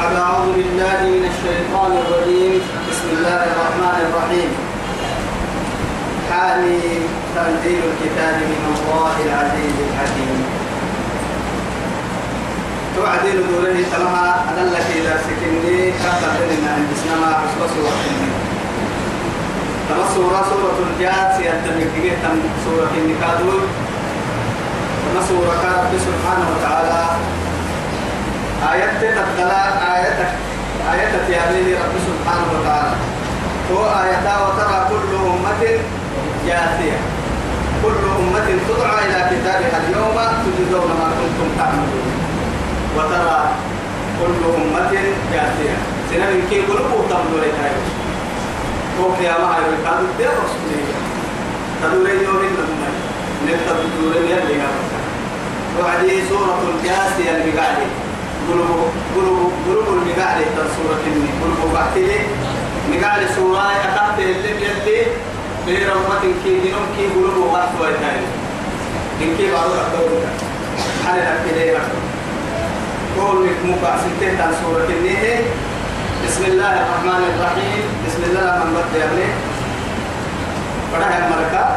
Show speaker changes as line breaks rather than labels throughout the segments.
بعد أعوذ بالله من الشيطان الرجيم. بسم الله الرحمن الرحيم. حامي تنزيل الكتاب من الله العزيز الحكيم. توعدين دوره تمها أدلك إلى سكني كتب لنا عند سنما حسب سورة تما سورة سورة الجاثية تمكيه تم سورة النكادول تما سورة رب سبحانه وتعالى. آيات تتلا آيات آيات تيابيني رب سبحانه وتعالى. هو آياتا وترى كل أمة جاثية. كل أمة تدعى إلى كتابها اليوم تجزون ما كنتم تعملون. وترى كل أمة جاثية. سنة كي قلوبه تمدوا لك هو قيامة هاي الكاد دي رسولي. تدوري يومين نمي نبتا تدوري يلي وعدي سورة الجاثية اللي قاعدة. قلوب قلوب قلوب المقاعدة سورة الني قلوب بعتلي مقاعدة سورة أخذت اللي يلي بير أمة كي دينهم كي قلوب وقت ويتاني إن كي بعض أكبر حالي أكيد قول مقع ستة عن سورة الني بسم الله الرحمن الرحيم بسم الله الرحمن الرحيم يعني فرح الملكة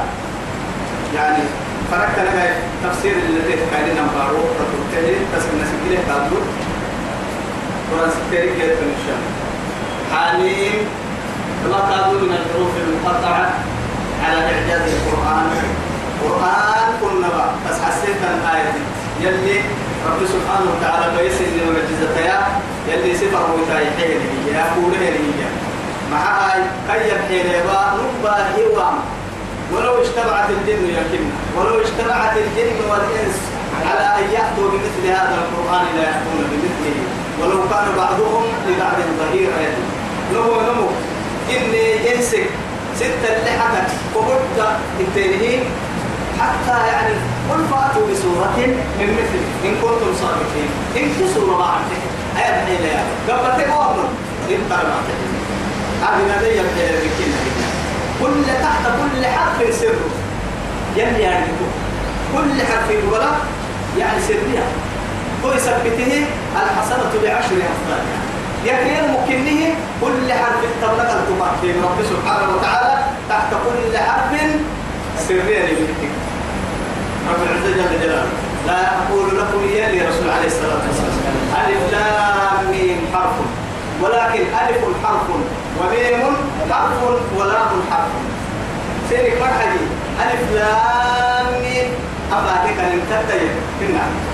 يعني فرق لها تفسير الذي كان نمبارو فتبتدي تسمى سكيله تابلو. قرآن ستيري كيف نشان ما كادوا من الحروف المقطعة على إعجاز القرآن. قرآن كنا بس حسيت الآية يلي رب سبحانه وتعالى بيس إن معجزتها يلي سفر وتاي حين هي يقول هي مع هاي كي حين يبا نبأ هوام ولو اجتمعت الجن يمكن ولو اجتمعت الجن والإنس على أن يأتوا بمثل هذا القرآن لا يأتون بمثله. ولو كان بعضهم لبعض ظهيرا نمو نمو إني ينسك ستة لحكة وقلت التنهين حتى يعني قل فأتوا بسورة من مثله إن كنتم صادقين. إن في سورة ما عندك أيا بحيلة يا قبل تقوم إن ترى هذه نبي يبحيلة بكنا كل تحت كل حرف سر. يلي يعني كل حرف ولا يعني سرية. هو يثبته الحسنة بعشر أمثالها يكين ممكنه كل حرف تبلغ التبع رب سبحانه وتعالى تحت كل حرف سرية لبنتك رب العزة جل جلاله. لا أقول لكم إياه لرسول عليه الصلاة والسلام. ألف لام ميم حرف. ولكن ألف حرف وميم حرف ولام حرف. سيرك مرحبي ألف لام ميم. أفادك أن كنا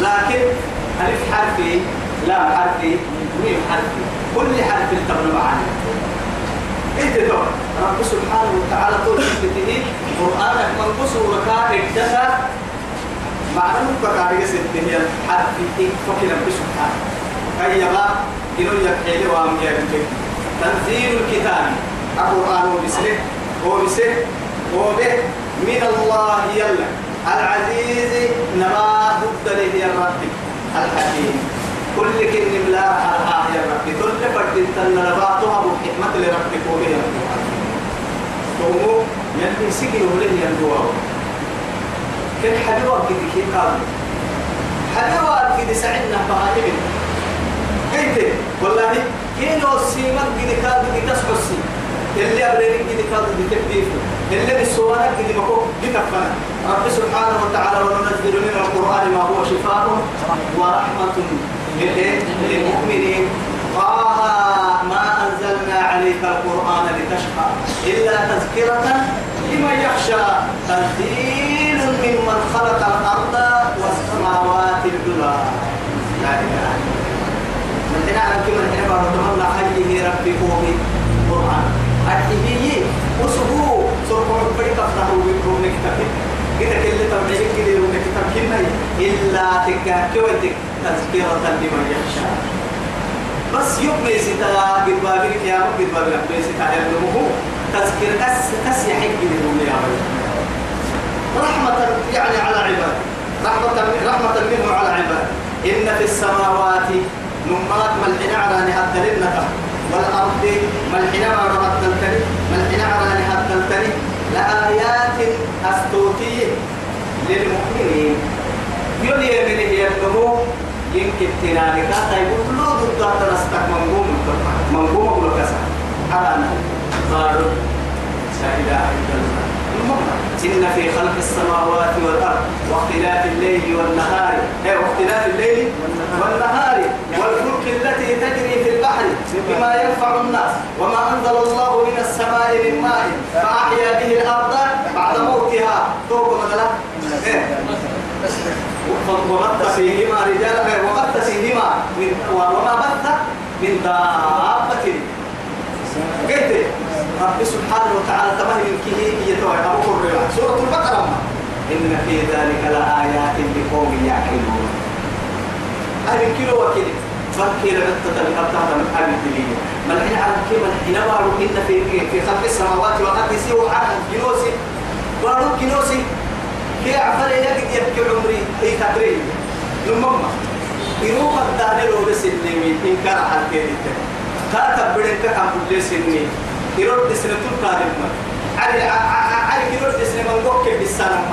لكن ألف حرفي لام حرفي ميم حرفي كل حرف تبنى معنا انت تو رب سبحانه وتعالى طول بته قرآنك من قصر وكا اكتسى معنى مكا ستة حرف فكر رب سبحانه. كي يبا إنه يكحيل وام يكتب تنزيل الكتاب. القرآن وبسره وبسره وبه من الله يلا. العزيز نما ضد يا ربي الحكيم. كل كن بلا حرها يا ربي كل فرد تنرباتها بحكمة لربك وبه تومو يلي سجي وله يندوا كل حدوة كده كي قال؟ حدوة كده سعدنا بهايم كيف؟ والله كيلو سيمك كده كده تسحسي اللي أبريك كده كده تكتيف اللي بالسوانة كده مكو بكفنا. رب سبحانه وتعالى وننزل من القرآن ما هو شفاء ورحمة للمؤمنين. طه ما أنزلنا عليك القرآن لتشقى إلا تذكرة لمن يخشى. تنزيل ممن خلق الأرض والسماوات العلى. لا إله إلا من هنا أنا كما هنا بارتمنا حيه ربي قومي. قرآن. أتبيه وسبوه. سرقوا فريق أفتحوا بكم نكتبه كده كل تبعيك كده كنا إلا تكاكي تذكرة لمن يخشى. بس يبني ستا قد بابك يا رب قد بابك يبني ستا يبنمه تذكر كس كس يحق لهم يا رب. رحمة يعني على عباد. رحمة رحمة منه على عباد. إن في السماوات نمات ملحنا على نهاد لنك والأرض ملحنا على رمت الكريم ملحنا على نهاد الكريم لآيات أستوتي للمؤمنين. يلي من يبنمو يمكن تنالك تقول له ضد تنستك منقوم منقوم أقول كسا أنا. قالوا لا إله إلا إن في خلق السماوات والأرض واختلاف الليل والنهار. أي واختلاف الليل والنهار. والفلك التي تجري بما ينفع الناس وما أنزل الله من السماء من ماء فأحيا به الأرض بعد موتها. توب مثلا. إيه؟ وبث فيهما رجالا وبث فيهما من وما بث من دابة. قلت رب سبحانه وتعالى تمهل كه يتوعد أبو سورة البقرة. إن في ذلك لآيات لقوم يعقلون. أهل كيلو وكيل فكر نتتا بحطها من حال الدنيا ما الحين على كيما الحين بارو إن في في خلق السماوات والأرض سوى عن كيلوسي بارو كيلوسي كي عفر يجد يبكي عمري. هي تبريد نمم يروح الدار لو بس النمي إن كان حال كيدي كاتب بدك كم كل سنين يرد سنة القادم علي علي يرد سنة من وقت بالسلام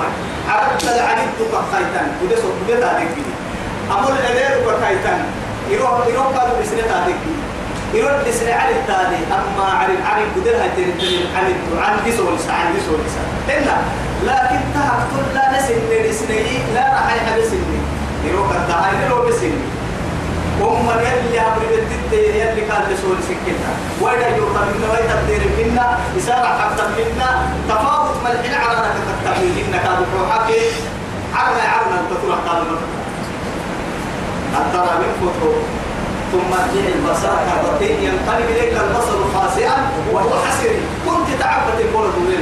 عرفت العديد تقطعتان وده صوت وده تادك بيه أمر الأدير تقطعتان يروح يروح قالوا بسنة تادك بيه يرد سنة علي التالي أما علي بدل هاي تريد علي عن دي سولس عن دي سولس إلا. لكن تهكت لا نسن لسني لا راح يحبسني يروح التالي لو بسني هم يلي أمر بالتد يلي كان تسول سكتها وإذا يوقع منا وإذا تدير منا؟ إسارة حتى منا؟ تفاوت ملحين على أنك تتبعي إنك هذا روحك عرنا عرنا أنت تروح قال أن ترى من فتو ثم ارجع البصر كرتين ينقلب إليك البصر خاسئا وهو حسير. كنت تعبت الكل دولي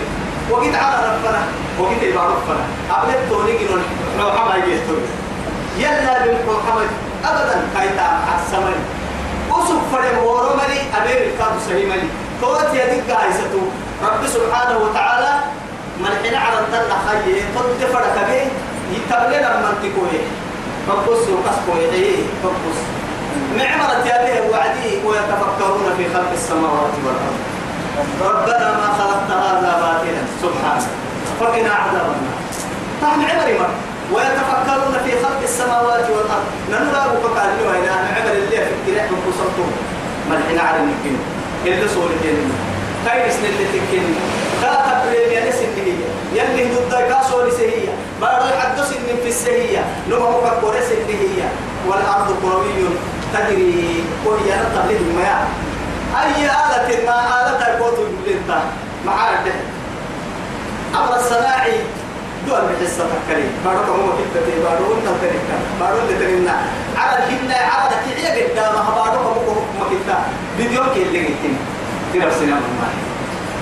وقد على ربنا وقد إلى ربنا قبل التوني روح ما يجي يلا بالمحمد أبدا كايتا السمر أسف فرم ورمري أبير الكاب سهيمني. توت يدك عيسته رب سبحانه وتعالى من حين على الدل خيه قد فرق به يتبلل المنطقة فقص وقصقه يحييه فقص. معمرة يديه وعديه ويتفكرون في خلق السماوات والأرض. ربنا ما خلقت هذا باطلا سبحانك فقنا عذاب النار. طعم عمري مرة. ويتفكرون في خلق السماوات والأرض. ننرى بقال له إلى ان عمل اللي في الكلاح من قصرتهم الحين على الممكن اللي صور الجنة كاي سن اللي تكن يا نس اللي هي يلي ضد كاسو هي ما راح حدث ان في السهية لما مفكر اللي هي والارض قروي تجري وهي تبليغ المياه اي آلة ما آلة القوت بالله معارك أمر الصناعي دول بحصة تكري بارو كم كنت تي بارو انت تريك بارو اللي ترينا على الهنا على كي قدام بارو كم كنت فيديو كي اللي قلتين ترى سينما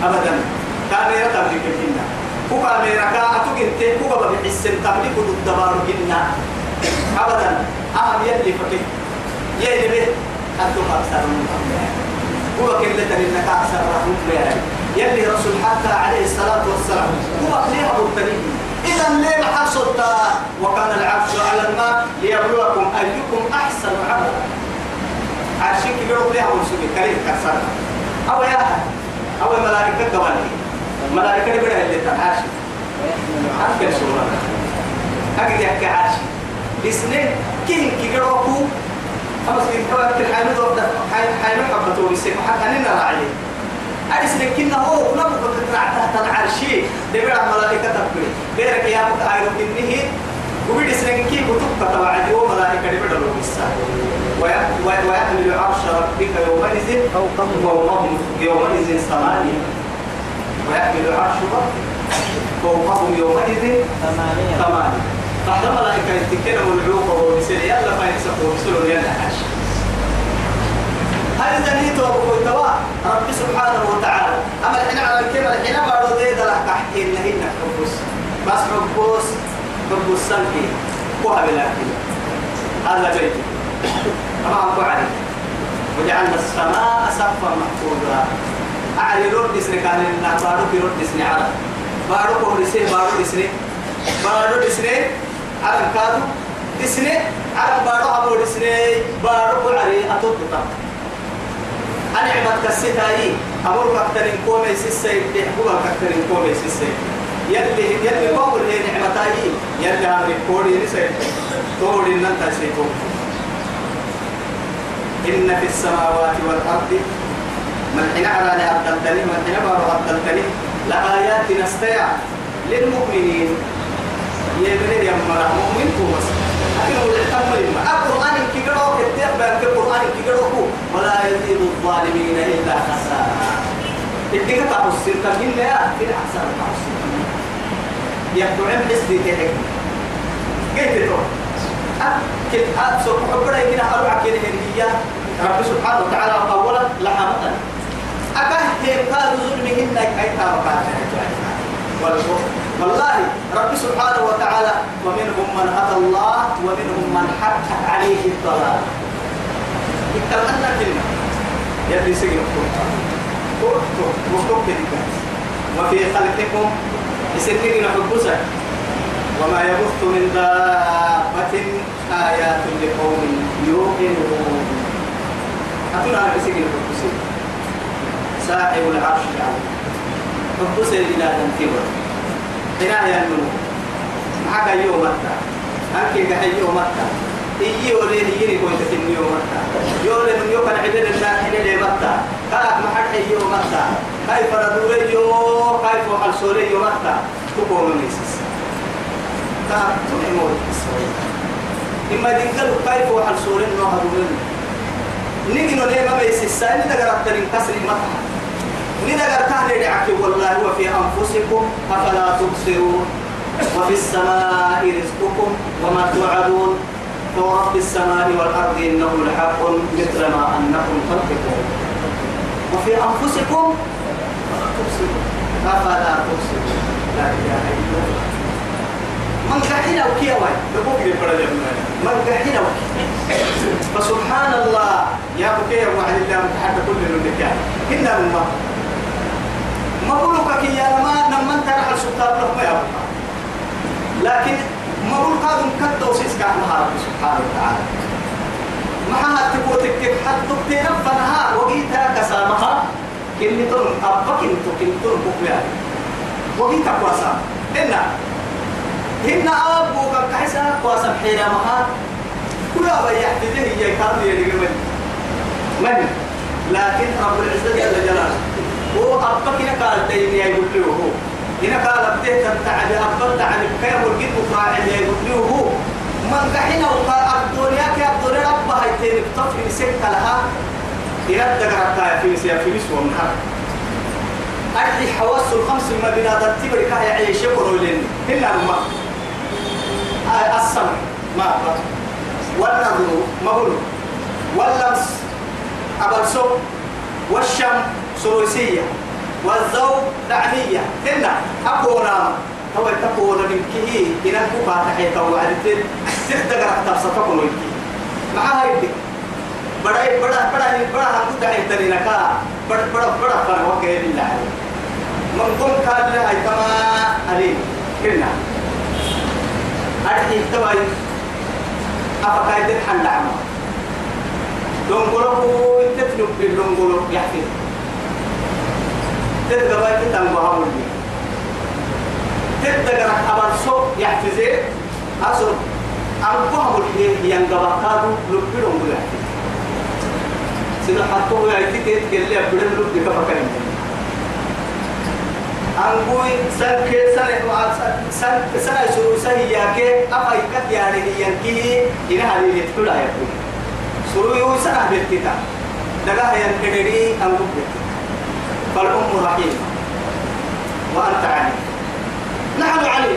ما ابدا كاميرا تبليك الهنا كو كاميرا كا أتو كنت كو بابا بحس تبليك ضد بارو هنا ابدا اهم يلي فكي. يلي به أنتم أكثر من هو كل ترينا كأكثر رحمه يلي رسول حتى عليه الصلاة والسلام. هو ليه أبو التريم إذا ليه حصلت وكان العرش على الماء ليبلوكم أيكم أحسن عملا. عرشك بيروح ليه أبو سبي كريم كسر أو يا أو ملائكة كمان ملائكة بيروح اللي تعرش أكل سورة أكل يحكي عرش اثنين كين كي يروحوا خلاص كده كده حينو ده. حينو حبتوا بيسيب حتى أننا راعيه أرس لكن هو نبغى تطلع تحت العرش. دبر الملائكة تبكي بيرك يا مت عيرو كنه وبيد سنكي كتب تبعد يوم ملائكة دبر له بس ويحمل عرش ربك يومئذ فوقهم يومئذ ثمانية ويحمل عرش ربك فوقهم يومئذ
ثمانية.
ثمانية. بعد ملائكة يتكلموا العوق وبسير يلا فينسقوا وبسلوا يلا عرش. هل دنيت وبقول توا رب سبحانه وتعالى. أما الحين على الكلمة الحين ما رضي دلك تحكي إن هي حبوس. بس حبوس حبوس سنكي وها بلاكي هذا بيت. أما أبو علي. وجعلنا السماء سقفا محفوظا. أعلي رد اسني كان لنا بارو في رد اسني على بارو كو رسي بارو اسني بارو اسني على كادو. اسني على بارو أبو اسني بارو علي أتوقع أنا عمد كسيتاي أمر كترين كومي سيسي تحبوها كترين كومي سيسي. يلي يلي قول هي نعمتاي يلي عم يقولي نسي. تقولي إن أنت سيكون. إن في السماوات والأرض من حين أراني أبدلتني من حين بارو أبدلتني لآيات نستيع للمؤمنين. يبني يا مرا مؤمن هو بس. لكن هو الحمل ما القرآن كيقرأ كتير بأن القرآن كيقرأ ولا يزيد الظالمين إلا خسارة. إديك تحسن تبين لا في الأحسن تحسن يحكم حسدي تهك كيف تقول أكيد أبسط حبنا يمكن أروع كده هي رب سبحانه وتعالى أولا لحمة. أكهتم قالوا ظلمهن أي تابقات والله رب سبحانه وتعالى ومنهم من أتى الله ومنهم من حقت عليه الضلال. اتمنى كلمة يلي سجن وفي خلقكم يسكرين حبوسك وما يبث من دابة آيات لقوم يوقنون. أتنا على سجن حبوسك صاحب العرش العظيم حبوسك إلى تنتظر هنا ينمو معك يوم متى أنك كحي يوم متى إيجي وليه يجيني كنت تنمي يوم متى يولي من يوم عدد الناس حين متى محل حي يوم متى كيف ردوري يوم كيف وحل سوري يوم متى تقول نيسس كاك تنمو إما دينكلو كيف وحل سوري نو هدورين نيجي نولي ما بيسساني دقرأت تنكسر متى ندقر تهلي دعك والله وفي أنفسكم أفلا تبصرون. وفي السماء رزقكم وما توعدون. ورب السماء والأرض إنه لحق مثل ما أنكم تنطقون. وفي أنفسكم أفلا تبصرون. لا إله إلا الله. من قحنا دبوك للبرد من قحنا فسبحان الله. يا بكير وعد الله متحدى كل من كان كنا من ما كي يا ما نمن ترى على سلطان له ما يبقى لكن ما بقول قادم كد وسيس كان رب سبحانه وتعالى. هتبوتك كيف حدك تنفنها وقيتها كسامها. كني تون أبك انتو كني تون بقيا وقيتها كواسا. إنا هنا أبوك كحسا كواسا حينا مها. كلا بيحتجه كارد يدي من. من؟ لكن رب العزة أبك هنا قال تيني يقول له هو هنا قال أبتيه تنتعد أبك تعد كيف الجد فاعل يقول له هو من كحنا وقال الدنيا كي الدنيا ربها يتين بطفل سكة لها هنا الدقرة في سيا في نسوة من حرب أدي حواس الخمس بنا ترتيب كاه يعيش يقولوا لين هنا ما. السمع ما والنظر مهول. واللمس أبرسو والشم سروسية والذوق دعنية هنا أكونا. هو تكون من كه إن الكوكا تحيط وعدت. تقدر تبسطكم ويكي مع هاي بڑا بڑا بڑا بڑا هم دعي ترينا كا بڑا بڑا بڑا فن وكيل الله. من كم كان له تما علي هنا أرحي تواي أفكايد الحل عما لونغولو تتلو باللونغولو يحفظ. تتقبل تتنبها مولي تتقرأ أمر سوء يحفظه. أصل أربعة مولي ينقبا كادو لبيرو مولي سيدا حطوه يأتي تتكلي أبدا لبي كفكرين أنقوي سن كي سن سن سن شروع سهي ياكي أفاي كت يعني ينكي إن هذه يتكل يقول. شروع سنة بيتتا دقا ينكدري أنقوي بيتتا فالأم رحيمة وأنت علي. نحن علي.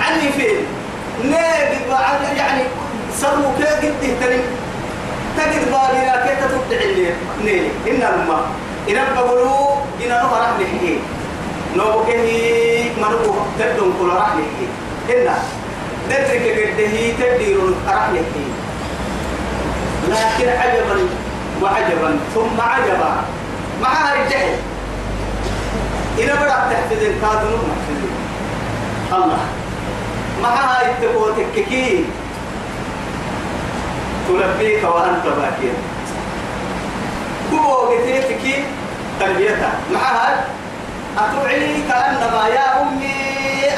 علي فين نبي يعني سروا كي قد تهتني؟ تجد بالنا كي تتبع اللي نيلي إن الماء إن بقولوا إن نهر رح نحكي نو كه منو تدون كل رح نحكي إن ندرك قده تديرون رح نحكي لكن عجبا وعجبا ثم عجبا. مع الجهل. إذا بدأ تحفظ محفظ الله. مع هاي التقوتك كي تلبيك وأنت باكين كبو قتيتك تربيتها مع هاي؟ أتوعي كأنما يا أمي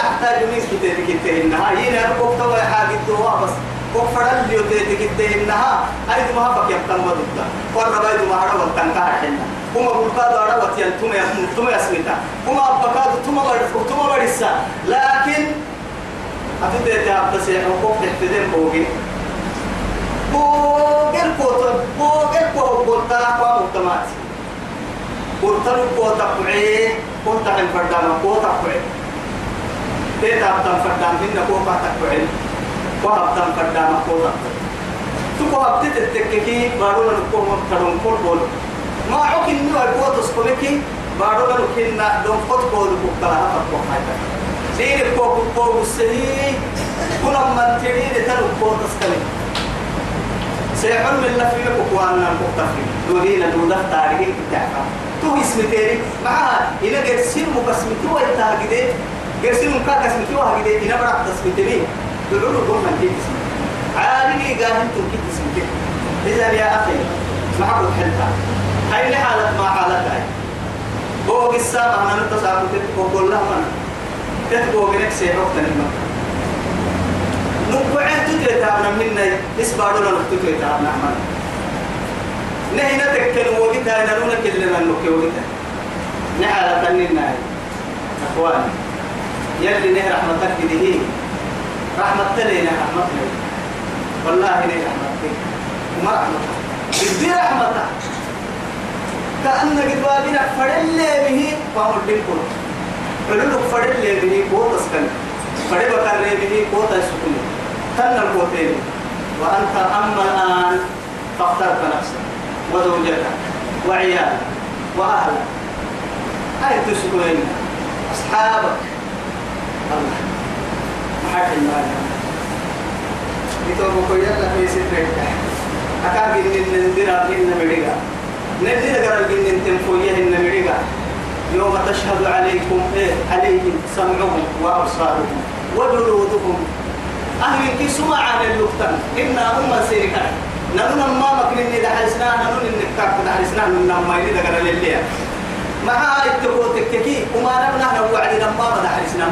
أحتاج منك كتابك إنها هنا ركوب توا حاجة بس. وفر اللي يتيتك الدهنها أيد ما بك يبتن ودودا قرب أيد ما هذا وتنكا حنا. كما بقاد على وتيان ثم ثم يسميتا كما بقاد ثم برد ثم برسا لكن أتدي تعبت سيح وقف تحتدين بوجي بوجي الكوت بوجي الكوت بوتا ومجتمعات قلتلو كوتا قعي. كوتا عن فردانا كوتا قعي. تيتا أبتن فردان هنا كوتا قعي. وهبتن فردانا كوتا تكو هبتت التككي بارونا نكوهم ترون كل بول ما عوكي نيو الكوتا سكولكي بارونا نكينا دون قد كول بوكتلا هفت وحايتا سير كوكو كوكو سهي كنا من تريد تلو كوتا سكولي سيحل من لفيك وقوانا المختفي دولينا دولة تاريخ بتاعها تو اسم تيري. معها إلى جرسين مقسم تو التاجدة جرسين مكا قسم تو هاجدة إلى برا قسم تبي تقولوا له من كي اسم عالي جاهل تو كي اسم كي إذا يا أخي حقول حلتا. هاي حالة ما حالة هاي. هو قصة ما أنا نتصاب تقول له من تتبو بنك سيروك تنمى نقعد تتابعنا منا إسبارنا نقطة تتابعنا منا نهنا تكن وقتها نرونا كلنا نوكي وقتها. نحالة تنين أخواني يلي نه رحمتك دي رحمة لنا رحمة لنا والله نه رحمتك. وما رحمتك. بدي رحمتك. كأن قد واجنا فرل به فهو الدين فلو فرل به قوت اسكن فرل بكر به قوت السكون تن القوتين. وأنت أما الآن فاخترت نفسك وزوجتك وعيالك وأهلك. هاي تسكنين؟ أصحابك. الله. محاك المال يتوبوا كويا في سترك أكاد إن ندير إن مريجا ندير قال إن تنفويه مريجا يوم تشهد عليكم إيه عليهم سمعهم وأبصارهم وجلودهم. أهل كي سمع عن اللقطة إن أم سيركا نحن ما مكنني دحسنا نحن نكاك دحسنا من ما يريد قال للي. مع التقوت كي وما نبنا نوعد لما ما دحسنا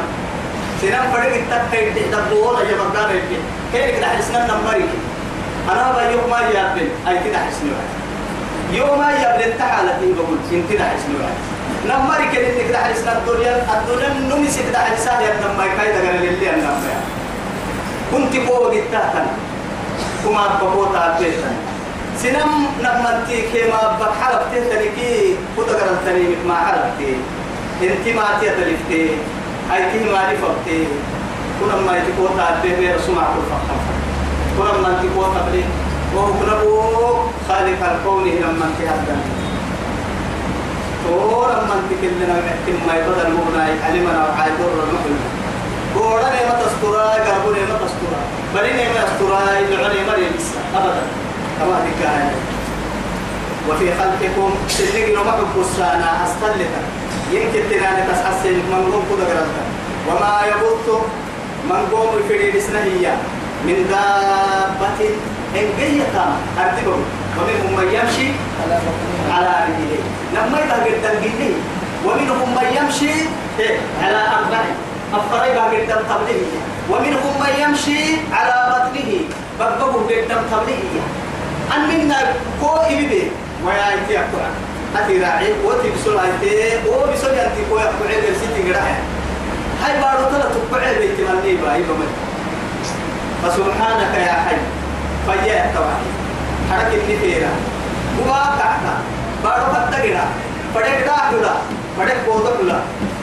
سنام فرق التكيد تدبول يا مقدار اللي كيف دحسنا نمري أنا بيوم ما يابن. أي كده حسنا يوم يابن تحالتي بقول انت دحسنا نمري كده كده حسنا الدنيا الدنيا نمسك كده حسنا يا نمري كايدا قال للي نمري كنت فوق التهتن كما بقوتا تهتن سنم نمنتي كما بحرب تهتني كي كتا قرنتني ما حربتي انت ما تيتلفتي أي كي ما رفقتي كنا ما يتقوتا تهتني رسوم عقل فقط. كنا ما تقوتا بلي وهو كنا خالق الكون لما تهتن تو لما تكلنا ما يبدل مغنى علمنا وعايدور المحلم. قولا نيمة تستورا قربو نيمة تستورا بني نيمة تستورا يدعو نيمة ريبسا أبدا. كما ذكاها وفي خلقكم سنك نمحب بسانا أستلتا يمكن تناني تسحسن من قوم قرلتا وما يبط من قوم في رسنهية من دابة إن جيتا أرتبه ومنهم من يمشي على رجليه لما يتهجر تنجيه ومنهم من يمشي على أربعه أفريبا قدام قبله ومنهم من يمشي على بطنه بقبه قدام قبله أن منا كو إبي ويا أنتي أقرأ أتي راعي. وتي بسول أنتي. و بسول أنتي. كو أقرأ إذا سيتي قرأ هاي بارو تلا تقبع بيت مني باي بمن فسبحانك يا حي. فيا التوحيد. حركة نفيرا وما كعنا بارو حتى قرأ فدك داخلا فدك بوضك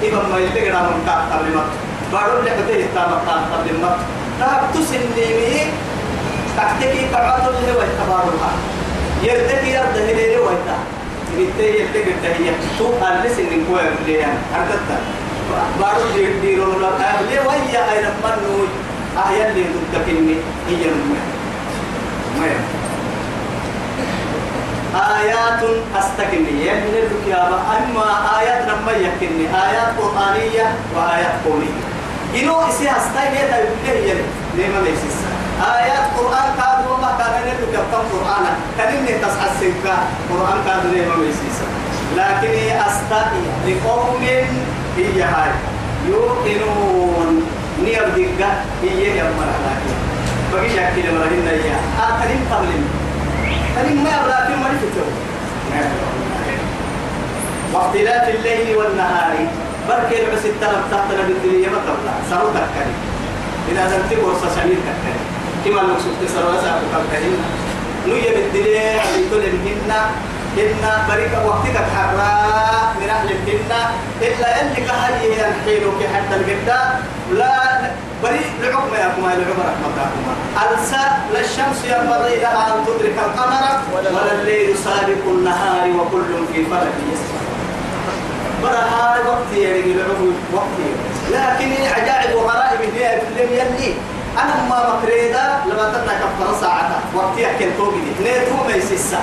إذا ما يلقى من قبل مكة بارو حتى يتام قبل مكة تاب تسنيمي تحتكي قعات اللي ويتبارها يرتكي يرد هليل ويتا يرتكي يرتكي التهية تو أرلس إن كوي بليان أردت بارو دير ديرو لا أهلي ويا أين منو أهيا اللي تدكني هي المهم ما آيات أستكني. يعني الكتاب أما آيات لما يكني. آيات قرآنية وآيات قولية. إنه إسي هي تبقى هي لما ليس آيات قرآن كاد وما كان نلك كم قرآن؟ كان إني قرآن كاد لما ليس لكن أستاي لقوم هي هاي. يوقنون. نير هي يمر لكن بقي شاكي لما رهنا إياه أتنين قبل ما يبلا في مريفتو واختلاف الليل والنهار. بركي بس التلم تحت ما تبلا سرو تكري. إذا زلت بورصة سمير تكري. كما لو سبت سرو سرو تكري نوية بالدنيا بيتول الهن هن بريك وقتك حرا من أهل الهن إلا اللي كهي ينحيلك حتى القداء لا بري لعقم يا كما لعقم رحمتكما ألسى لا الشمس ينبغي لها أن تدرك القمر ولا الليل سابق النهار وكل في فلك يسبح. هاي وقتي يعني لعقم وقتي. لكن عجائب وغرائب هي لم يلي. أنا ما مكريدا لما تنا كفر ساعة. وقتي أكل توبي نيتو ما يسسا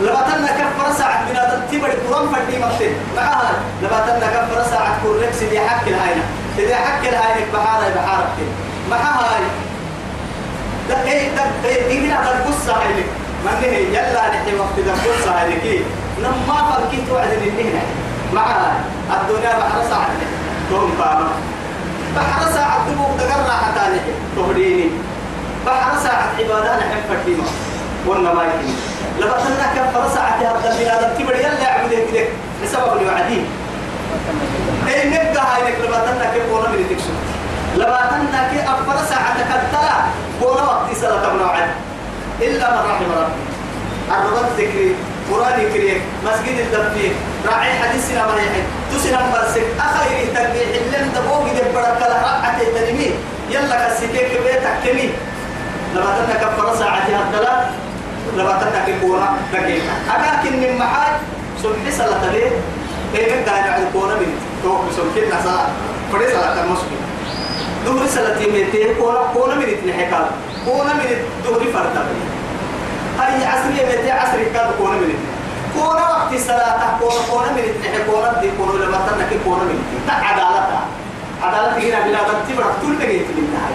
لما تنا كفر ساعة. من هذا تبر قرآن فردي مكتب معها لما تنا كفر ساعة. كوركس دي حق الهاينة. إذا حق الهاينة بحارة بحارة معها هاي. ده إيه ده إيه دي ده القصة هاي من هي يلا نحكي وقت ده القصة هاي كي لما فكيت وعد من هنا. معها الدنيا بحر ساعة توم قامة بحر ساعة تبوك تقرع حتى لك تهديني. بحر ساعة عبادة نحن فرديما قلنا ما لما تنا كفر ساعة هذا البلاد تبر يلا يعبد كده بسبب الوعدين. إيه نبقى هاي نك لما تنا كيف قونا من تكسو كي أفر ساعة كتلا قونا وقت سلا وعد إلا من رحم ربي. الربط ذكري قرآن يكريك مسجد الدفيق راعي حديثنا ما يحد تسنا برسك أخير تنبيح اللي دبوه دي برك رقعة التنمي يلا كسيكيك بيتك كمي. لما تنا كفر ساعة هذا لما كي قونا دقيقة أكاكن من محاج. سبحي سلا تليه. إيه من دانا على قونا من توقف سبحي نسا فري سلا تمسكي دوري سلا تيميتي قونا قونا من اتنحكال قونا من دوري فردا هاي عصرية متى عصري كان كونا من الاثنين كونا وقت الصلاة كونا كونا من الاثنين كونا دي كونا لما تنك كونا من تا عدالة عدالة هنا بلا تبرع كل بقيت من هاي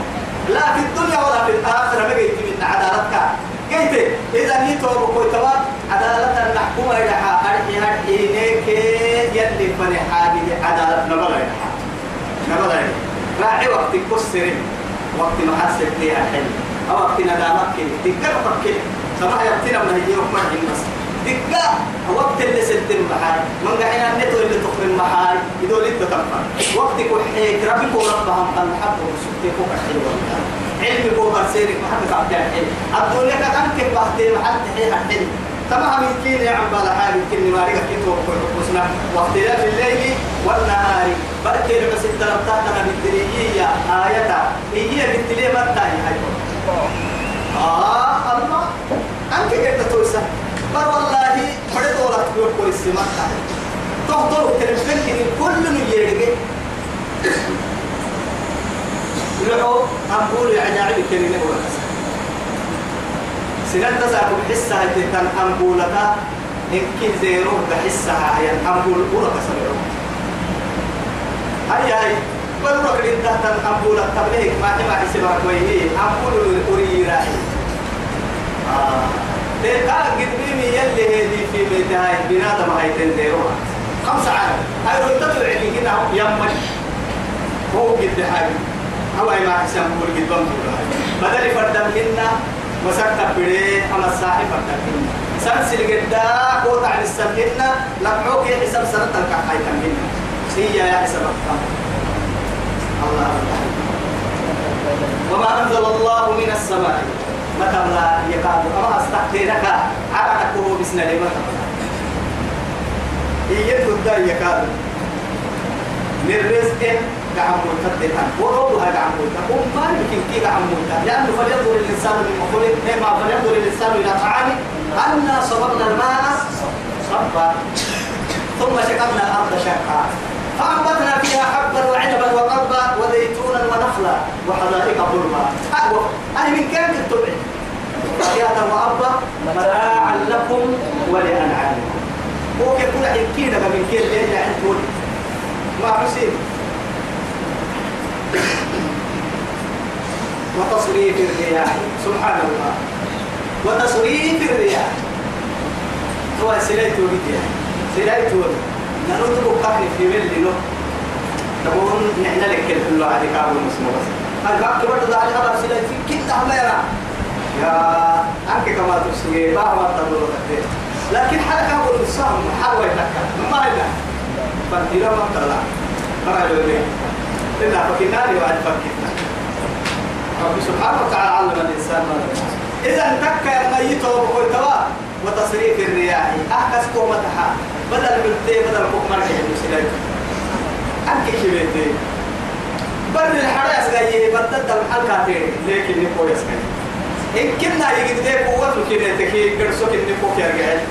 لا في الدنيا ولا في الآخرة بقيت من عدالتك قيت إذا نيتو بقوي توا عدالة الحكومة إلى أرحي هرحي نيك يلي فني حاجة عدالة نبغى نبغى راعي وقت كسرين وقت محاسب ليها حلم. أو وقت ندامك تقدر تفكر سما يبتنا من هي يوم مرحين بس. دقا وقت اللي ستن محاي من قاعدين النتو اللي تخرج محاي يدول انت تنفع وقتك وحيك ربك وربهم قال حب وسكتك وحيك علمك وبرسيرك محمد عبد الحين الدنيا كأنك بحتي محل تحيها الحين تمام يمكن يا عم بالا حال. يمكن ما كنت وحسنا واختلاف الليل والنهار بركي بس التلمتاتنا بالدرية آية هي بالتلي متى هي آه الله أنك قد توسع بل والله فرد ولا تقول كل السماء تهضر تلفن كل نيجي لعو أقول يا عجائب كلمة ولا سنة تسعة بحسها تتن أنبولك إن كن زيرو بحسها هي أنبول أولا كسرعو هاي هاي. بلورك لنتا تن أنبولك تبليك ما تبع حسبك ويهي أنبول أوري راحي آه. تلقى قدمي يلي هذه في بيتها بنادم هاي تنزيروها خمسة عام هاي رو تطلع لي كده. يمش. هو قد هاي. هو ما حسن بقول قد بمدور بدل فردم هنا مسكت بري أما فردم هنا سلسل قدا قوت عن السمهنا لقعوك يا حساب سنة الكحاي تمهنا هي يا حساب الله وما أنزل الله من السماء. متى لا يكاد أما أستحقينك عرقك هو بسنا متى إيه تدى يكاد. من رزق قعم مرتدها وروضها قعم مرتدها وما يمكن كي قعم مرتدها لأنه فلينظر الإنسان من خلق ما فلينظر الإنسان إلى طعامه. أنا صببنا الماء صبا ثم شققنا الأرض شقا فأنبتنا فيها حبا وعنبا وقربا وزيتونا ونخلا وحدائق غلبا أهوى أنا من كان التبع فاكهة وأبا متاعا لكم ولأنعامكم. كل حين كيدا من كيد اللي عندكم. ما حسين. وتصريف الرياح. سبحان الله وتصريف الرياح. هو سلايت ولدي سلايت ولدي نرد بقى في ملي نو تقول نحن لك كل على كابو المسمى بس. هل بقى كبر دار خبر سيدي في كده ما يرى يا أنك كما تسوي باه ما تقول لكن حركة أقول الصام حلوة يتكا ما إلا فانتلا ما طلع ما يلوي إلا فكناني وعد فكنا رب سبحانه وتعالى علم الإنسان ما إذا تكا ميت وقلتوا وتصريف الرياح أحكس قومتها. بدل بلتي بدل كوكمر كي أنك كبيتي بر الحراس جاي بدل الحلقة لكن نقول يسكن إن كنا يجد ذي قوة كنا تكي كرسوك إن فوق يرجع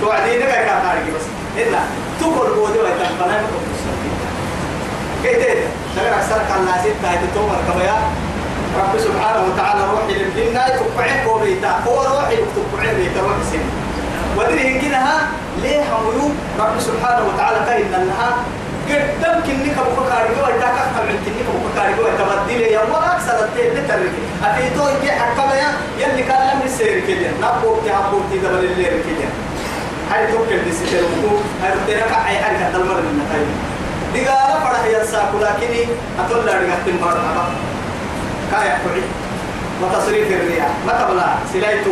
توعدين لك كاتارجي بس. إلا تقول بودي ويتنفنا كده نقول أكثر كان لازم تايت تومر كبيا رب سبحانه وتعالى روحي للجنة تقعد كوبيتا هو روحي تقعد بيتا روحي سن ودري هنكنها ليه هميو رب سبحانه وتعالى كاين لها قدام كنك أبو جو ايتا كفر من كنك أبو جو تبدل يا ما أكثر التين لترك افيتو يجي حكما يا يلي كان لم يسير كده. نبو تي ابو تي دبل الليل كده. هاي توكل دي سيتر وكو هاي ترك اي حاجة تلمر من نتاي ديغالا فرح يا ساكو لكني اتول لا دغتم بار ابا كايا كوري وتصريف الرياح ما تبلا سلايتو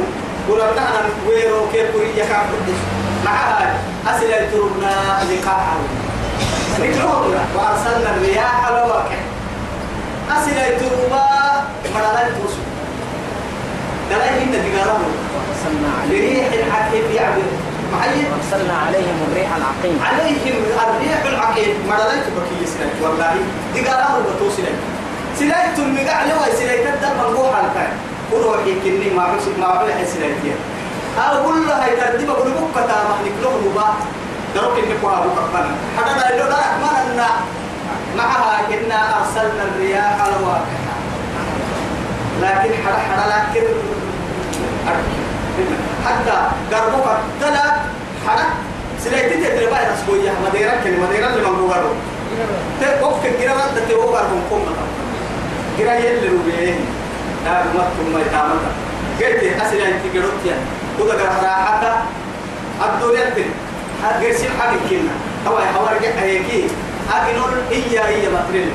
ولما انا ويرو كيف كوري يكاب معها اسلايتو ربنا لقاء رجعونا وارسلنا الرياح لواقع اسلايتو ربا مرالات توسو دلائل إن دقالهم
وارسلنا عليهم
بريح الحكيم يعبر معين.
وارسلنا عليهم الريح العقيم.
عليهم الريح العقيم. مرالات بكي سلايت والله دقالهم بتوسلايت سلايت المقع لوا سلايت الدم الروح الكائن وروحي كني ما عمش ما عمل سلايتين أقول له هاي ترتيب أقول لك كتا محنك له ربا دروك إنك وها بكفنا حتى لا يلو دارك ما لنا معها إنا أرسلنا الرياح لواقع لكن حدا حدا لكن حتى قربوك تلا حدا سلايتي تدري باي نسبوية مديرة كلمة مديرة اللي بوغارو. تقف كجرا رد تيوغار من قمة جرا يلي روبيه لا ما يتعمل قلت أسلايتي قروتيا وذا قرا حتى الدنيا تن هرسل حاجة كنا هو هو رجع هيكي. أجنول هي هي ماتريل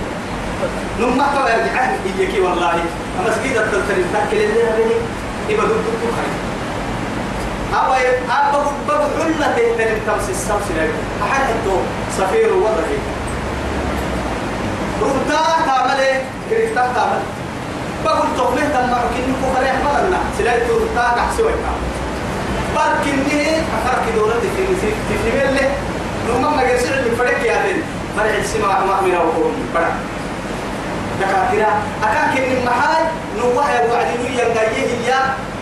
نما تو يرجع هي كي والله. أما سكيد التلتري تاكل اللي هذه يبقى دكتور خير أبا أبا بقى حلة تهتم تمس السمس لك أحد تو سفير وضعي رمتا تعمل إيه؟ تعمل. بقول تقليه تنمع كني كفر يحملنا سلاي رمتا كحسوي بركني أفرك دولة في في في اللي نوما ما جالس اللي فرق يا بن فرق السماء ما من أوكم فرق دكاترة. أكان كني محاي. نوها يا وعدي نويا جاية هي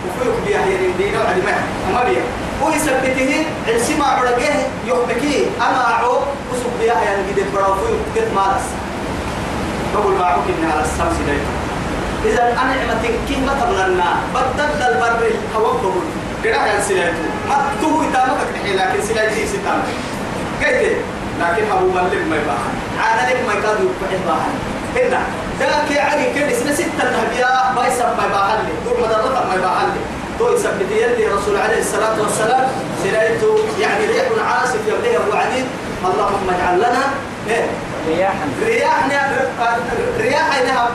وفيك بيها هي دينا ما أما بيها. هو يثبته السماء عرقه يحبكي. أما عو وسب بيها يعني قد براوي قد مالس بقول معك إن على السمس دايما. إذا أنا نعمة كي ما تبلنا بدل البر الهواء كده كان سلايته ما تو يتامك نحي لكن سلايتي ستام قلت لكن أبو ملك ما يباهن عانا لك ما يبقى باهن هنا. ذاك عقي كده سنة ستة نهبيا ما يسمى ما يباهن لي دور مدرسة ما يباهن لي تو يثبت يلي رسول عليه الصلاة والسلام سلايته يعني ريح عاصف يبليه أبو عديد اللهم اجعل لنا إيه؟
رياحا.
رياحنا رياحنا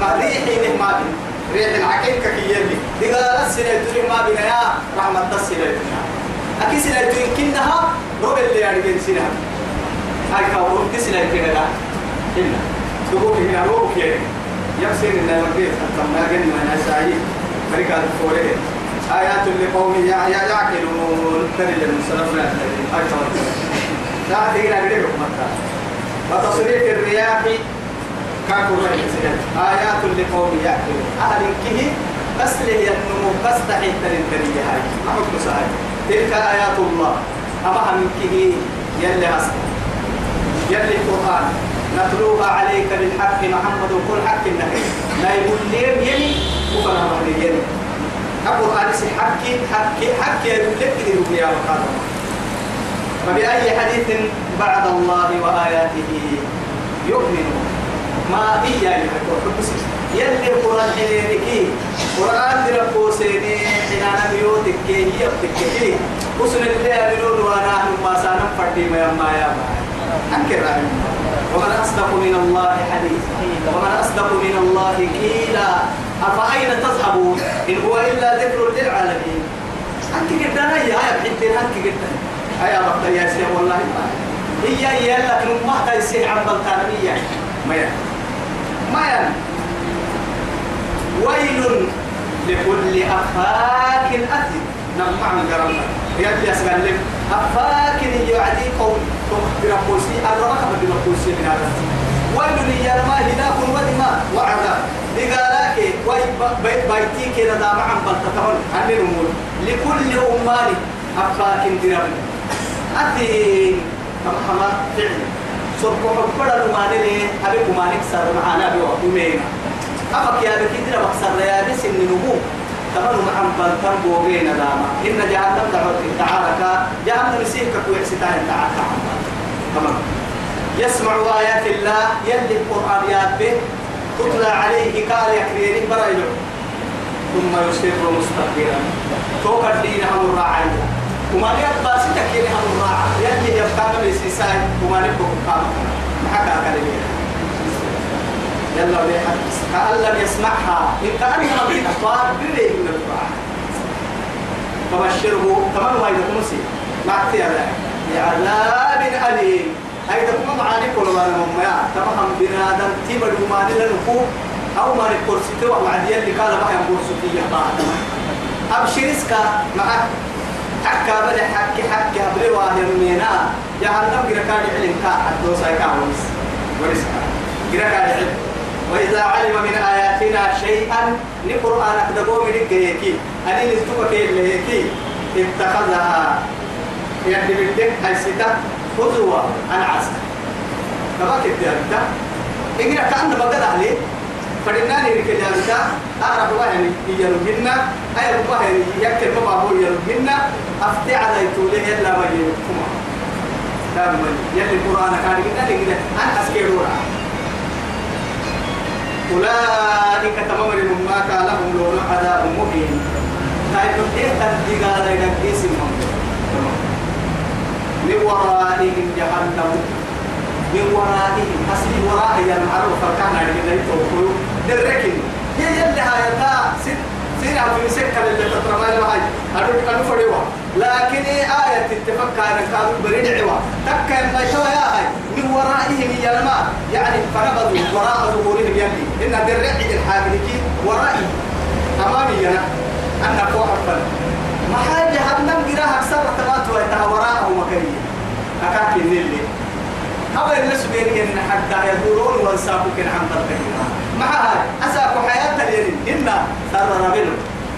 ما ريحي ما بين ريح العقيم كيالي دي قال السنة تقول ما بنا يا رحمة السنة أكيد سنة يمكنها روب اللي يعني بين سنة هاي كاورو دي كده لا إلا تقول هنا روب كده يفسر إن المبيت كما قلنا من أسعي فريق الفوري آيات لقوم يعقلون. تريد المسلمين أكثر لا تقول أقرب مكة. وتصريف الرياح كاكو آيات لقوم يعقلون. أهل كه بس له ينمو بس تحيت للدنيا هاي. ما حكم سهل تلك آيات الله. أما هم كه يلي أصل يلي القرآن. نتلوها عليك بالحق محمد وكل حق النهي لا يقول ليم يلي وفنا مهدي يلي. القرآن سي حكي حكي حكي يقول لك يا مقام فبأي حديث بعد الله وآياته يؤمنون؟ ما هي يعني يلي القرآن حينيكي قرآن دربو سيني حنانا بيوتك كي هي بتكي وسن اللي أبنون وأنا هم ما سانم فردي ما يما يا ما أنكر رأيهم ومن أصدق من الله حديثا ومن أصدق من الله قيلا. أفأين تذهبون؟ إن هو إلا ذكر للعالمين. أنت جدا. هيا هيا بحبتين أنت هيا بقى يا سيدي والله ما هي هي لك ما تيسير عن بلتانية ما يعني ما يعني ويل لكل أفاك أثم نمع من جرمنا يدي أسمع لك أفاك يعدي قول برقوسي أدرك برقوسي من هذا. ويل يا ما هلاك ودماء وعذاب لقالك وي بيتي كده دامع عن بلتتهن عن الأمور لكل أمان أفاك درم أثم كما فعل. سبحان بدل ما نلي أبي كمانك سر معنا بوقتنا أفك يا بكي ترى بكسر يا بس النمو تمام مع بلتان بوغين داما إن جهنم تعالك جهنم يسيرك كويستان تعالك تمام. يسمع آيات الله. يلي القرآن يابه تتلى عليه قال يكريني برايلو ثم يصر مستقبلا. توقع الدين هم الراعي. وما يبقى ستك يلي هم الراعي. يلي يبقى من السيساي. وما نبقى قام محكا كلمة يلا بيها. كأن لم يسمعها. إن كأنها من أخبار بالليل من القرآن. فبشره. كمان ما يدكم سي ما اختيار بعذاب أليم. أيضا كما معاني كل ما نمم يا. تفهم بنادم تيبر ما نلنكو أو ما نكورسيتي وعدي اللي قال ما ينكورسيتي بعد أبشرسك معك حكا بدأ حكي حكي أبلي واهي مينا. جهنم جركان علم كا حدو سايكا ونس ونسكا جركان علم. وإذا علم من آياتنا شيئا نقرآن أكدقوا من الجيكي أني نستوك كي اتخذها. يعني بدك هاي ستا خذوا عن عسى كما كنت أنت إن كأن بقدر عليه فدنا نيرك يا أنت أعرف واحد يلوهن أي واحد يكتب ما هو يلوهن أفتي على يتوله إلا ما يلوهن دائما يلي القرآن كان يقول لك أنا أسكيرورا أولئك تمام ما كان لهم لون عذاب مهين طيب إيه تنتيجا لنا كيس من ورائهم جهنم. من ورائهم. حسب وراء المعروف فكان على يتوقعوا دركن هي يلي هايتا ست سير في سكة اللي تترمى المعي أدوك أنو فريوا لكن آية تتفكر أن كانوا بريد عوا تكا ما يتوى يا هاي من ورائهم يلما يعني فنبذوا وراء ظهورهم يلي إن درع الحاجة ورائي. أمامي أنا. أنا الفن. ما حاجة جهنم قراها أكثر تبات ويتها وراءه مكانية أكاك اللي أول الناس بيني إن حتى يدورون وانساقوا كن عن تلقيها مع هاي أساقوا حياة اليرين إنا ترى ربنا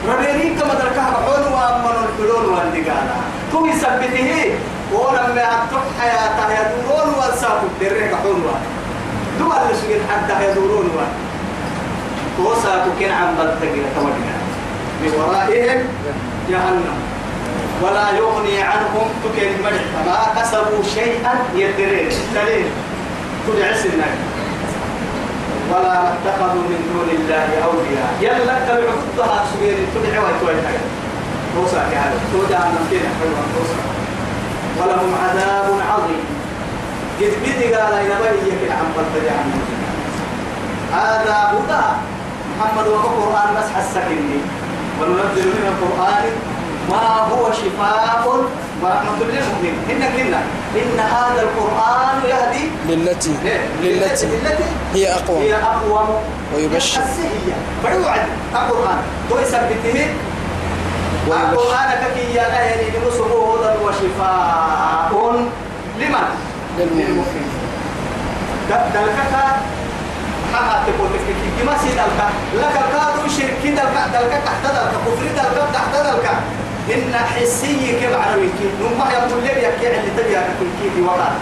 ربيني كما تركها بحون وأمن الحلول والنقالة كم يثبته. ولما أتوح حياة يدورون وانساقوا دريك حون دول اللي حتى يدورون وانساقوا كن عن تلقيها من ورائهم جهنم. ولا يغني عنهم تكن مدح ما كسبوا شيئا يدرين دليل تدعس النار ولا اتخذوا من دون الله أولياء. يلا تبعوا خطها سبيل تدعي وتوجه توسع هذا. توجع نمكين حلوة ولهم عذاب عظيم. قد بدي قال إلى يكن عن بلد هذا هدى. محمد وقرآن مسح السكني وننزل من القرآن ما هو شفاء ورحمة للمؤمنين إن كنا إن هذا القرآن يهدي
للتي؟ للتي؟
للتي؟
هي أقوى
هي أقوى
ويبشر.
السهية. فيوعد القرآن. ويثبته القرآن كي يا أهلي لنصره هدى وشفاء. لمن؟
للمؤمنين
دلكك. حما تقول لك كي ما سيد دلك لك الكادو شرك دلك دلك تحت دلك كفر دلك تحت دلك إن حسي كيف على ويكي. نما يقول لي يكي اللي تبي أكل كي في وقت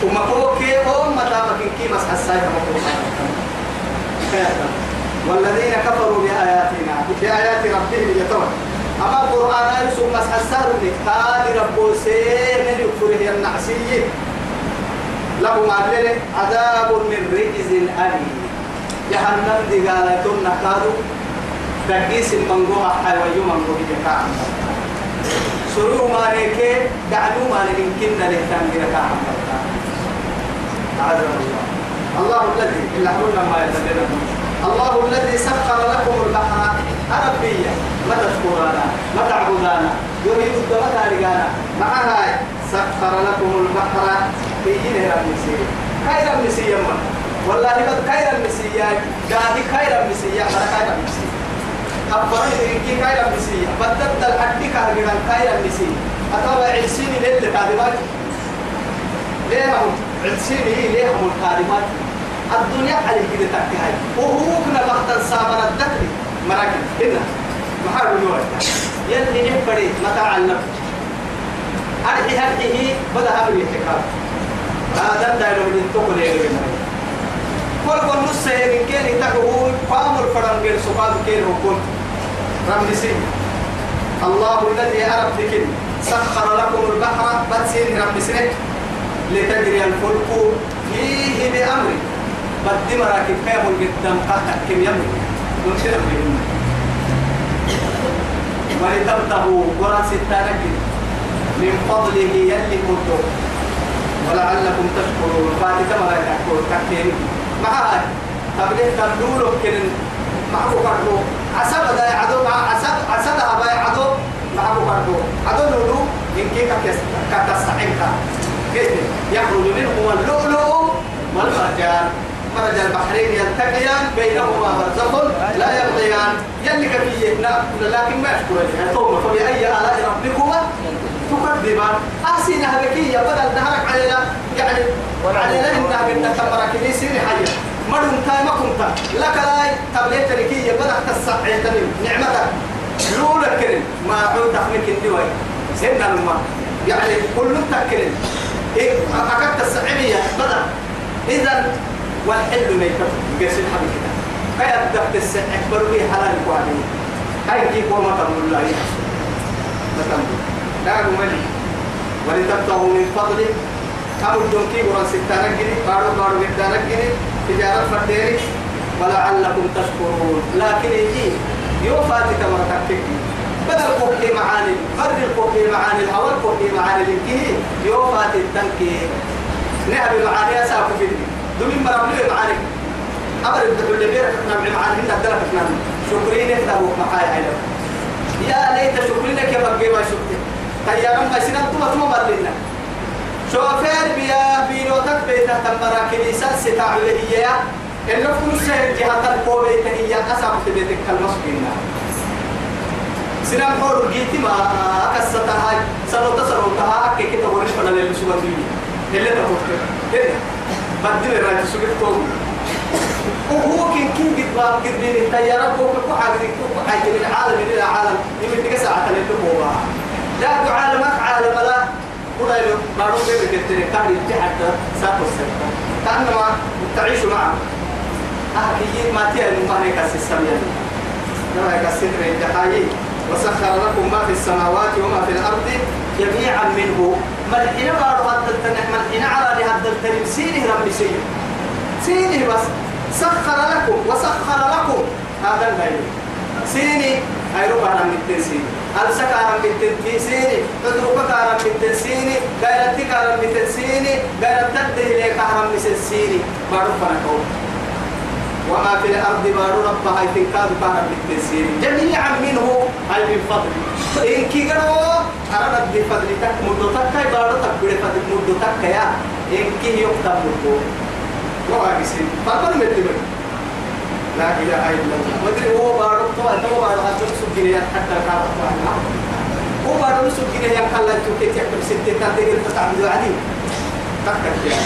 ثم كوكي أم متابك كي بس حساي والذين كفروا بآياتنا بآيات ربهم يتوى أما القرآن يسوع مس حسار هذه رب سين يكفره النعسي. لهم عدل عذاب من رجز أليم. جهنم دي قالتون نكادو تقيس المنقوها حيوي منقوه جكاعا سرور ما نيكي دعلو ما نمكن لهتان جكاعا أعاذنا الله الله الذي إلا قلنا ما يتبين الله الذي سخر لكم البحر أربية ما تذكرنا ما تعبدانا يريد الدماء رجانا معها سخر لكم البحر في جنه رمسي خير رمسي يما والله خير رمسي قاهي خير رمسي ما خير رمسي أفرد إنكي خير رمسي بدلت الحدي كهرجان خير رمسي أتابع عسيني ليلة كاذبات ليه هم عسيني ليه هم الكاذبات. الدنيا على كده تكهاي وهو كنا بختن سامنا الدكري مراكب. هنا محارب الوقت يلي نفري متاع النفس أرحي هرحيه بدأ أمر يحكام هذا دايلو من تقول يا كل كل نص هيك كان يتكهو فامر غير سبحان كان وكل. رمسي الله الذي أرب لكن سخر لكم البحر بتسين رمسي لتجري الفلك فيه بأمره بدي مراكب كامل قدام قهر كم يمي نمشي بهم ولتبتغوا قرى ستانك من فضله يلي كنتم ولعلكم تشكرون. فاتك ما يحكون كثير معها تبليه تبدولو كن معه كردو عسب دا يعدو مع عسب عسب دا يعدو معه كردو عدو لولو إن كيف كتستحق كيف يخرج منه اللؤلؤ والمرجان. مرج البحرين يلتقيان بينهما برزخ لا يبغيان. يلي كفية لكن ما يشكر لها ثم فبأي آلاء ربكما تكذبان؟ أحسن هبكية بدل نهرك علينا. يعني علينا إنها من تمرك لي سيري حية. مرن تاي ما كنت لك لا تبليت لكية بدأ تسعيتني نعمتك. لولا كرم ما عود تحميك الدواي سيدنا الماء يعني كل تكرم إيه أكدت السعيمية بدأ إذا والحل ميتة قيس الحبيب كده كي أبدأ السع أكبر به حلال قوانين هاي كيف وما تقول الله ما تقول. لا ملي ولتبتغوا من فضله أو الدنكي ورا ستانا جني بارو بارو جدانا جني تجارة فرديري. ولعلكم تشكرون. لكن يجي يوفاتك مرتكك بدل قوكي معاني فرد القوكي معاني الأول قوكي معاني الكيه يوفات التنكي نعم معاني أساكو في دمين مرابلي معاني. أمر الدخول اللي بيرك نعم معاني هنا دلك نعم. شكرين اهتبوا معاي عيلة يا ليت شكرينك يا بقى ما شكرين طيارا ما سنان تما تما مرلنا شوفير بيا بيروتك بيتا تمرا كنيسة ستاع هي إنه كل شيء جهة القوة هي أسعب في بيتك المسكين سنان حور جيتي ما أكستها سنو تسنو تها أكي كتا ورش فنا للي سوى دويني اللي تفوت كده. بدل الراجل سوى تومي وهو كن كن قد ما قد بين التيارات هو كل حاجة كل حاجة من عالم إلى عالم يمكن تقص على تلتقوا لا تعالمك عالم لا. ولا يلو بيبي كتير كان يجي حتى ساكو سكتا كأنما تعيش معه. أهلي ما تيجي ما هيك السمية ما هيك السر الجحايي وسخر لكم ما في السماوات وما في الأرض جميعا منه. ملحنا بارو هذا التنح ملحنا على هذا التنم سينه ربي سينه سينه بس. سخر لكم وسخر لكم. هذا البيت سيني هاي ربع من التنسيني ألسك عرم بالتنسيني تدرك عرم بالتنسيني غيرتك عرم بالتنسيني غيرتك لك عرم بالتنسيني بارو فنكو وما في الأرض بارو ربها يتنكاد عرم بالتنسيني جميعا منه هاي من فضل. إن كي قالوا أردت بفضل تك مدتك كي بارو تك بفضل مدتك يا إن كي يكتب مدتك وراقسين فقل مثل لا إله إلا الله. ودري هو بارك تو تو بارك هاتو سجيني حتى كارك هو بارك سجيني يا كلا توكي تكتب ستة تنتهي فتعمل علي تكتب يا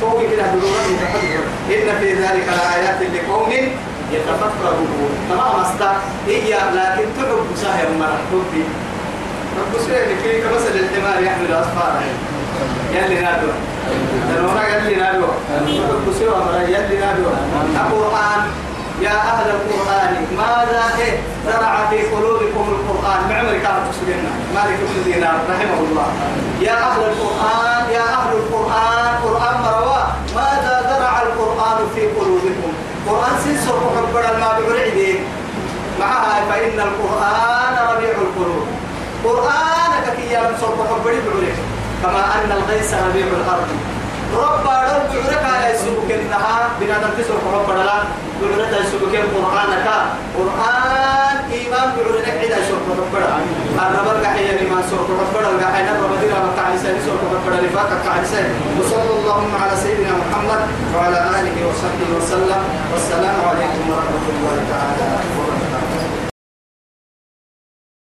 توكي كده دوران يتحدث إن في ذلك لآيات لقوم يتفكرون تمام أستا هي لكن تحب ساهر مرة تبي رب سيدي كي كمثل الحمار يحمل أسفاره يلي نادوا الورا يلي نادوا رب سيدي يلي نادوا القرآن يا أهل القرآن ماذا إيه؟ زرع في قلوبكم القرآن. معمر كانت تسجلنا مالك بن دينار رحمه الله. يا أهل القرآن يا أهل القرآن قرآن مروا ماذا زرع القرآن في قلوبكم؟ قرآن سنسر محبر ما بعرعدين معها فإن القرآن ربيع القلوب. قرآن كي ينصر محبر بعرعدين كما أن الغيث ربيع الأرض. رب رب عرك على يسوك إنها بنادم تسرق رب لا عرك يسوك قرآنك قرآن إيمان بعرك عدا يسوك رب الرب القحية لما سوك رب القحية رب دينا مكعيسة يسوك رب لفاك كعيسة وصلى اللهم على سيدنا محمد وعلى آله وصحبه وسلم. والسلام عليكم ورحمة الله تعالى